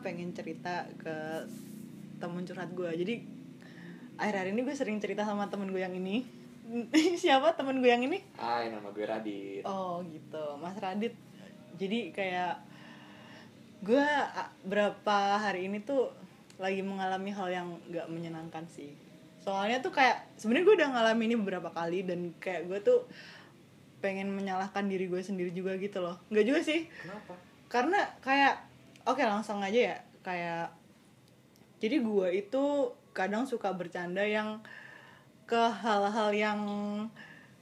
pengen cerita ke temen curhat gue jadi akhir-akhir ini gue sering cerita sama temen gue yang ini. Siapa temen gue yang ini? Hai, nama gue Radit. oh gitu. Mas Radit. Jadi kayak gue berapa hari ini tuh lagi mengalami hal yang gak menyenangkan sih. Soalnya tuh kayak sebenarnya gue udah ngalamin ini beberapa kali dan kayak gue tuh pengen menyalahkan diri gue sendiri juga gitu loh. Nggak juga sih. Kenapa? karena kayak oke langsung aja ya. Kayak jadi gue itu kadang suka bercanda yang ke hal-hal yang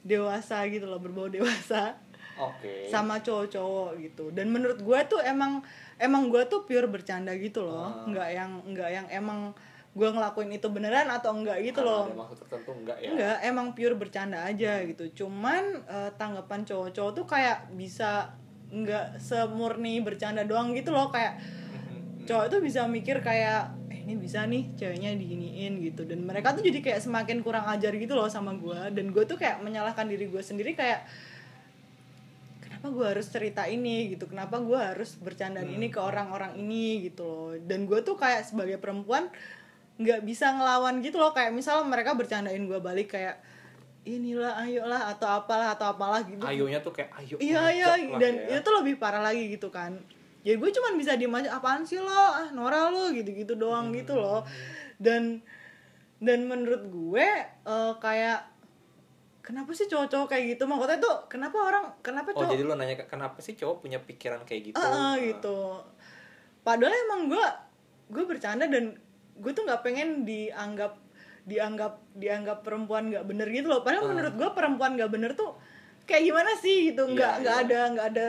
dewasa gitu loh berbau dewasa. Oke. sama cowok-cowok gitu. Dan menurut gue tuh emang emang gue tuh pure bercanda gitu loh. Nggak yang nggak yang emang gue ngelakuin itu beneran atau enggak gitu Karena loh. Ada maksud tertentu enggak ya? Enggak, emang pure bercanda aja gitu. Cuman eh, tanggapan cowok-cowok tuh kayak bisa enggak semurni bercanda doang gitu loh kayak cowok tuh bisa mikir kayak eh ini bisa nih ceweknya diginiin gitu. Dan mereka tuh jadi kayak semakin kurang ajar gitu loh sama gue dan gue tuh kayak menyalahkan diri gue sendiri kayak kenapa gue harus cerita ini? gitu. Kenapa gue harus bercandaan ini ke orang-orang ini? gitu loh. Dan gue tuh kayak sebagai perempuan nggak bisa ngelawan gitu loh. Kayak misal mereka bercandain gue balik kayak inilah ayolah atau apalah atau apalah gitu Ayonya tuh kayak ayo. iya iya dan ya. itu lebih parah lagi gitu kan ya gue cuman bisa diem aja apaan sih lo ah Nora lo gitu gitu doang Hmm. gitu loh dan dan menurut gue eh, kayak kenapa sih cowok-cowok kayak gitu maksudnya tuh kenapa orang kenapa Oh cowok jadi lo nanya kenapa sih cowok punya pikiran kayak gitu? Eh, Ah. gitu padahal emang gue gue bercanda dan gue tuh nggak pengen dianggap dianggap dianggap perempuan nggak bener gitu loh padahal menurut gue perempuan nggak bener tuh kayak gimana sih gitu nggak Iya, nggak iya. ada nggak ada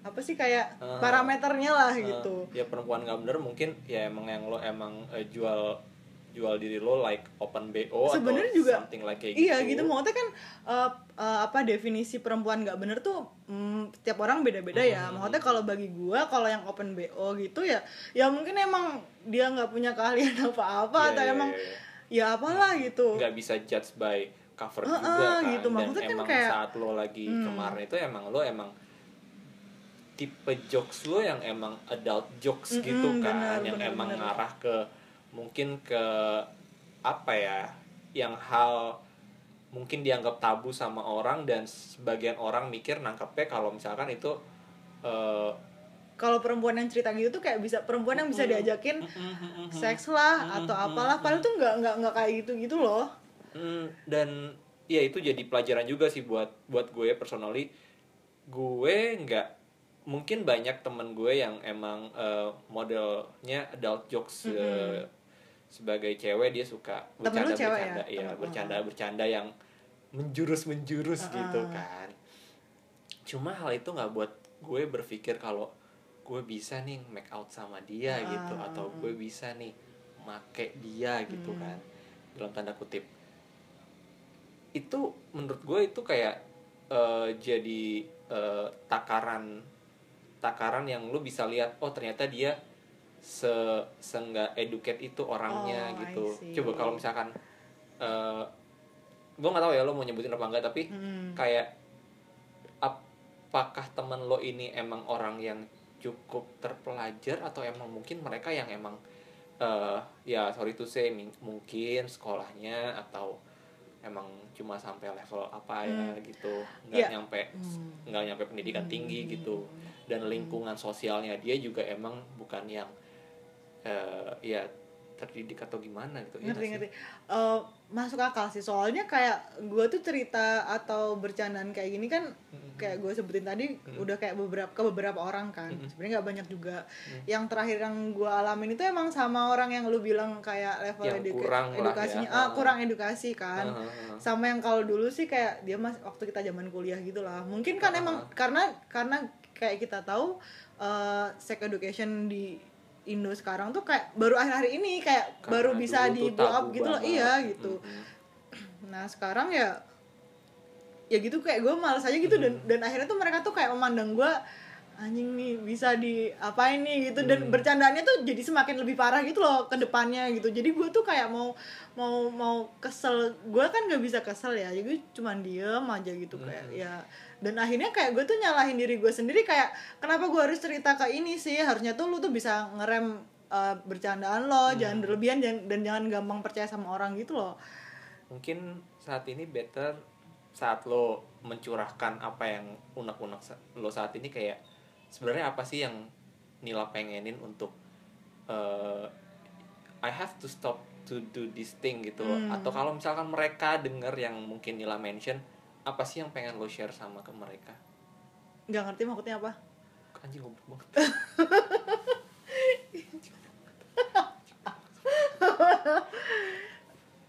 apa sih kayak Ah. parameternya lah Eh, gitu ya perempuan nggak bener mungkin ya emang yang lo emang eh, jual jual diri lo like open bo Sebenarnya atau juga something like kayak iya gitu. gitu maksudnya kan eh, eh, apa definisi perempuan nggak bener tuh mm, tiap orang beda-beda ya Hmm. maksudnya kalau bagi gua kalau yang open bo gitu ya ya mungkin emang dia nggak punya keahlian apa-apa Iya, atau iya, emang iya. Ya apalah gitu nggak bisa judge by cover Ah, juga ah, kan gitu. dan Maksudnya kan emang kayak- saat lo lagi Hmm. kemarin itu emang lo emang tipe jokes lo yang emang adult jokes Mm-mm, gitu kan benar, yang benar, emang benar. ngarah ke mungkin ke apa ya yang hal mungkin dianggap tabu sama orang dan sebagian orang mikir nangkepnya kalau misalkan itu eh, kalau perempuan yang cerita gitu tuh kayak bisa perempuan yang bisa diajakin seks lah atau apalah padahal tuh nggak nggak nggak kayak gitu gitu loh. Hmm, dan ya itu jadi pelajaran juga sih buat buat gue personally. Gue nggak mungkin banyak temen gue yang emang eh, modelnya adult jokes eh, sebagai cewek dia suka bercanda cewek bercanda ya? iya Temen- bercanda bercanda yang menjurus menjurus gitu Uh-uh. kan. Cuma hal itu nggak buat gue berpikir kalau gue bisa nih make out sama dia Ah. gitu atau gue bisa nih make dia gitu Hmm. kan dalam tanda kutip itu menurut gue itu kayak eh, jadi eh, takaran takaran yang lu bisa lihat oh ternyata dia se seenggak educate itu orangnya Oh, gitu coba kalau misalkan eh gue nggak tahu ya lo mau nyebutin apa enggak tapi Hmm. kayak apakah temen lo ini emang orang yang cukup terpelajar atau emang mungkin mereka yang emang eh ya sorry to say mungkin sekolahnya atau emang cuma sampai level apa ya Hmm. gitu nggak Ya. nyampe Hmm. nggak nyampe pendidikan tinggi gitu dan lingkungan sosialnya dia juga emang bukan yang eh ya terdidik atau gimana gitu ya ngerti sih? ngerti Eh, masuk akal sih soalnya kayak gue tuh cerita atau bercandaan kayak gini kan Mm-mm. kayak gue sebutin tadi Mm. udah kayak beberapa ke beberapa orang kan Mm-mm. sebenarnya nggak banyak juga Mm. yang terakhir yang gue alamin itu emang sama orang yang lu bilang kayak level Yang eduka- kurang lah edukasinya ya. ah kurang edukasi kan ah. sama yang kalau dulu sih kayak dia mas waktu kita zaman kuliah gitu lah mungkin kan Ah. emang karena karena kayak kita tahu eh, sex education di Indo sekarang tuh kayak baru akhir-akhir ini kayak Karena baru bisa di blow up gitu loh. iya gitu. Mm-mm. nah sekarang ya ya gitu kayak gue males aja gitu. Dan dan akhirnya tuh mereka tuh kayak memandang gue anjing nih bisa di apa ini gitu. Dan Hmm. bercandaannya tuh jadi semakin lebih parah gitu loh ke depannya gitu. Jadi gue tuh kayak mau mau mau kesel. Gue kan gak bisa kesel ya. Jadi gue cuman diem aja gitu kayak Hmm. ya. Dan akhirnya kayak gue tuh nyalahin diri gue sendiri kayak kenapa gue harus cerita ke ini sih? Harusnya tuh lu tuh bisa ngerem eh, bercandaan lo. Jangan berlebihan dan, dan jangan gampang percaya sama orang gitu loh. Mungkin saat ini better saat lo mencurahkan apa yang unek-unek lo saat ini kayak sebenarnya apa sih yang Nila pengenin untuk eh, I have to stop to do this thing gitu. Hmm. atau kalau misalkan mereka denger yang mungkin Nila mention apa sih yang pengen lo share sama ke mereka nggak ngerti maksudnya apa anjing goblok banget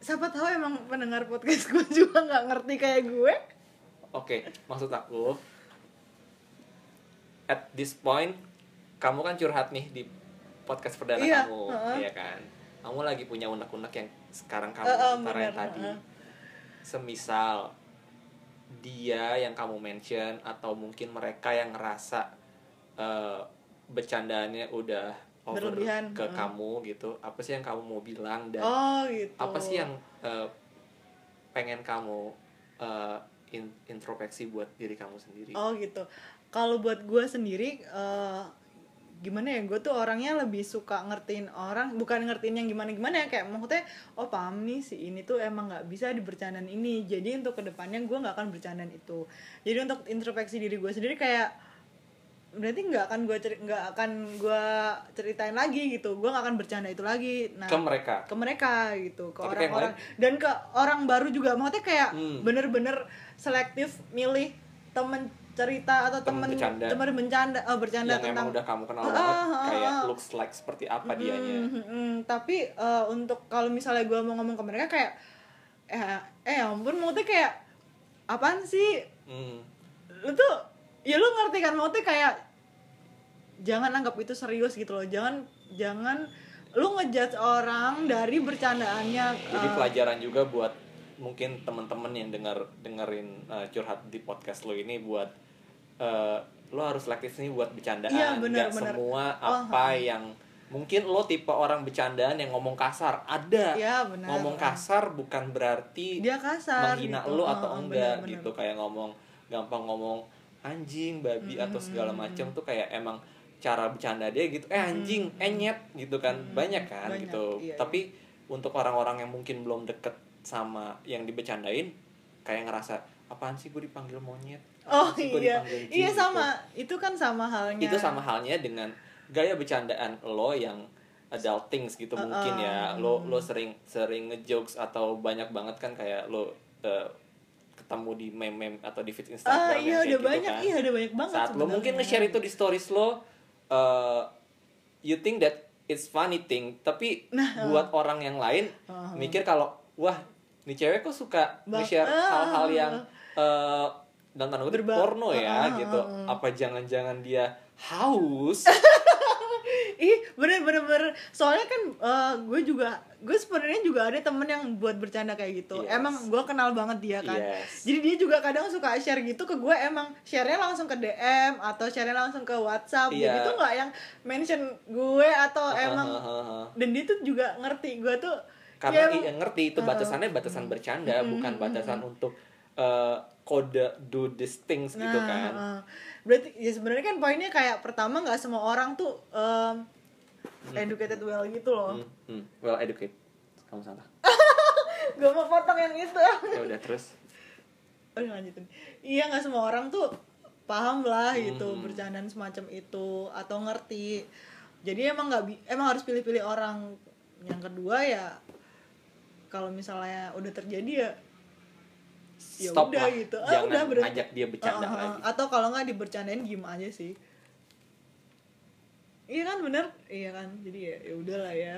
siapa tahu emang pendengar podcast gue juga nggak ngerti kayak gue Oke, maksud aku at this point kamu kan curhat nih di podcast perdana Iya, kamu, heeh. iya kan? Kamu lagi punya unek-unek yang sekarang kamu utarain bener, tadi. Semisal dia yang kamu mention atau mungkin mereka yang ngerasa eh, bercandaannya udah over Berlebihan, ke heeh. kamu gitu. Apa sih yang kamu mau bilang dan oh gitu apa sih yang eh, pengen kamu in- introspeksi buat diri kamu sendiri Oh gitu. Kalau buat gue sendiri, eh, gimana ya? Gue tuh orangnya lebih suka ngertiin orang, bukan ngertiin yang gimana-gimana ya. Kayak maksudnya, oh paham nih si ini tuh emang nggak bisa dibercandain ini. Jadi untuk ke depannya gue nggak akan bercandain itu. Jadi untuk introspeksi diri gue sendiri kayak berarti nggak akan gue nggak akan gue ceritain lagi gitu gue nggak akan bercanda itu lagi nah ke mereka ke mereka gitu ke orang-orang dan ke orang baru juga maksudnya kayak Hmm. bener-bener selektif milih temen cerita atau Temen temen bercanda. temen bercanda oh, bercanda yang tentang emang udah kamu kenal Ah, banget ah, ah, kayak looks like seperti apa dianya Hmm, hmm, hmm. tapi eh, untuk kalau misalnya gue mau ngomong ke mereka kayak eh eh ya ampun maksudnya kayak apaan sih Hmm. lu tuh ya lu ngerti kan maksudnya kayak jangan anggap itu serius gitu loh jangan jangan lu ngejudge orang dari bercandaannya jadi eh, pelajaran juga buat mungkin teman-teman yang dengar dengerin uh, curhat di podcast lo ini buat uh, lo harus selektif nih buat bercandaan. Iya, benar, Nggak benar. semua Oh, apa yang mungkin lo tipe orang bercandaan yang ngomong kasar. Ada. Iya, benar. ngomong kasar bukan berarti dia kasar menghina gitu. lo Oh, atau oh, enggak benar-benar. gitu. Kayak ngomong gampang ngomong anjing babi atau segala macam tuh kayak emang cara bercanda dia gitu. Eh anjing enyet gitu kan. Banyak kan Banyak, gitu. Iya, tapi untuk orang-orang yang mungkin belum deket sama yang dibecandain kayak ngerasa apaan sih gue dipanggil monyet oh Apaan iya dipanggil anjing?" iya gitu. sama itu kan sama halnya itu sama halnya dengan gaya bercandaan lo yang adult things gitu mungkin ya lo lo sering sering ngejokes atau banyak banget kan kayak lo eh, ketemu di meme-meme atau di feed Instagram ah yang iya kayak udah gitu banyak kan. iya udah banyak banget saat lo sebenarnya. mungkin nge-share itu di stories lo eh, you think that it's funny thing tapi Nah, buat orang yang lain uh-huh. mikir kalau wah nih cewek kok suka nge-share ah, hal-hal yang eh dalam tanda kutip porno ya ah, gitu. apa jangan-jangan dia haus? Ih bener bener bener. Soalnya kan eh, gue juga gue sebenarnya juga ada temen yang buat bercanda kayak gitu. Yes. emang gue kenal banget dia kan. Yes. jadi dia juga kadang suka share gitu ke gue. Emang sharenya langsung ke DM atau sharenya langsung ke WhatsApp. Iya. jadi tuh nggak yang mention gue atau emang Hahaha. dan dia tuh juga ngerti. Gue tuh karena iya, ngerti itu batasannya batasan bercanda bukan batasan untuk eh, kode do these things gitu Nah, kan. heeh. berarti ya sebenarnya kan poinnya kayak pertama nggak semua orang tuh em, educated well gitu loh. Hmm, hmm. well educated kamu salah. Gue mau potong yang itu. Ya udah terus? Oh lanjutin. Iya nggak semua orang tuh paham lah gitu Hmm. bercandaan semacam itu atau ngerti. Jadi emang nggak emang harus pilih-pilih orang. Yang kedua ya kalau misalnya udah terjadi ya ya Stop udah lah. gitu Ah, Jangan udah berarti ajak dia bercanda Ah, ah, ah. lagi. atau kalau nggak dibercandain gim aja sih iya kan bener iya kan jadi ya ya udahlah ya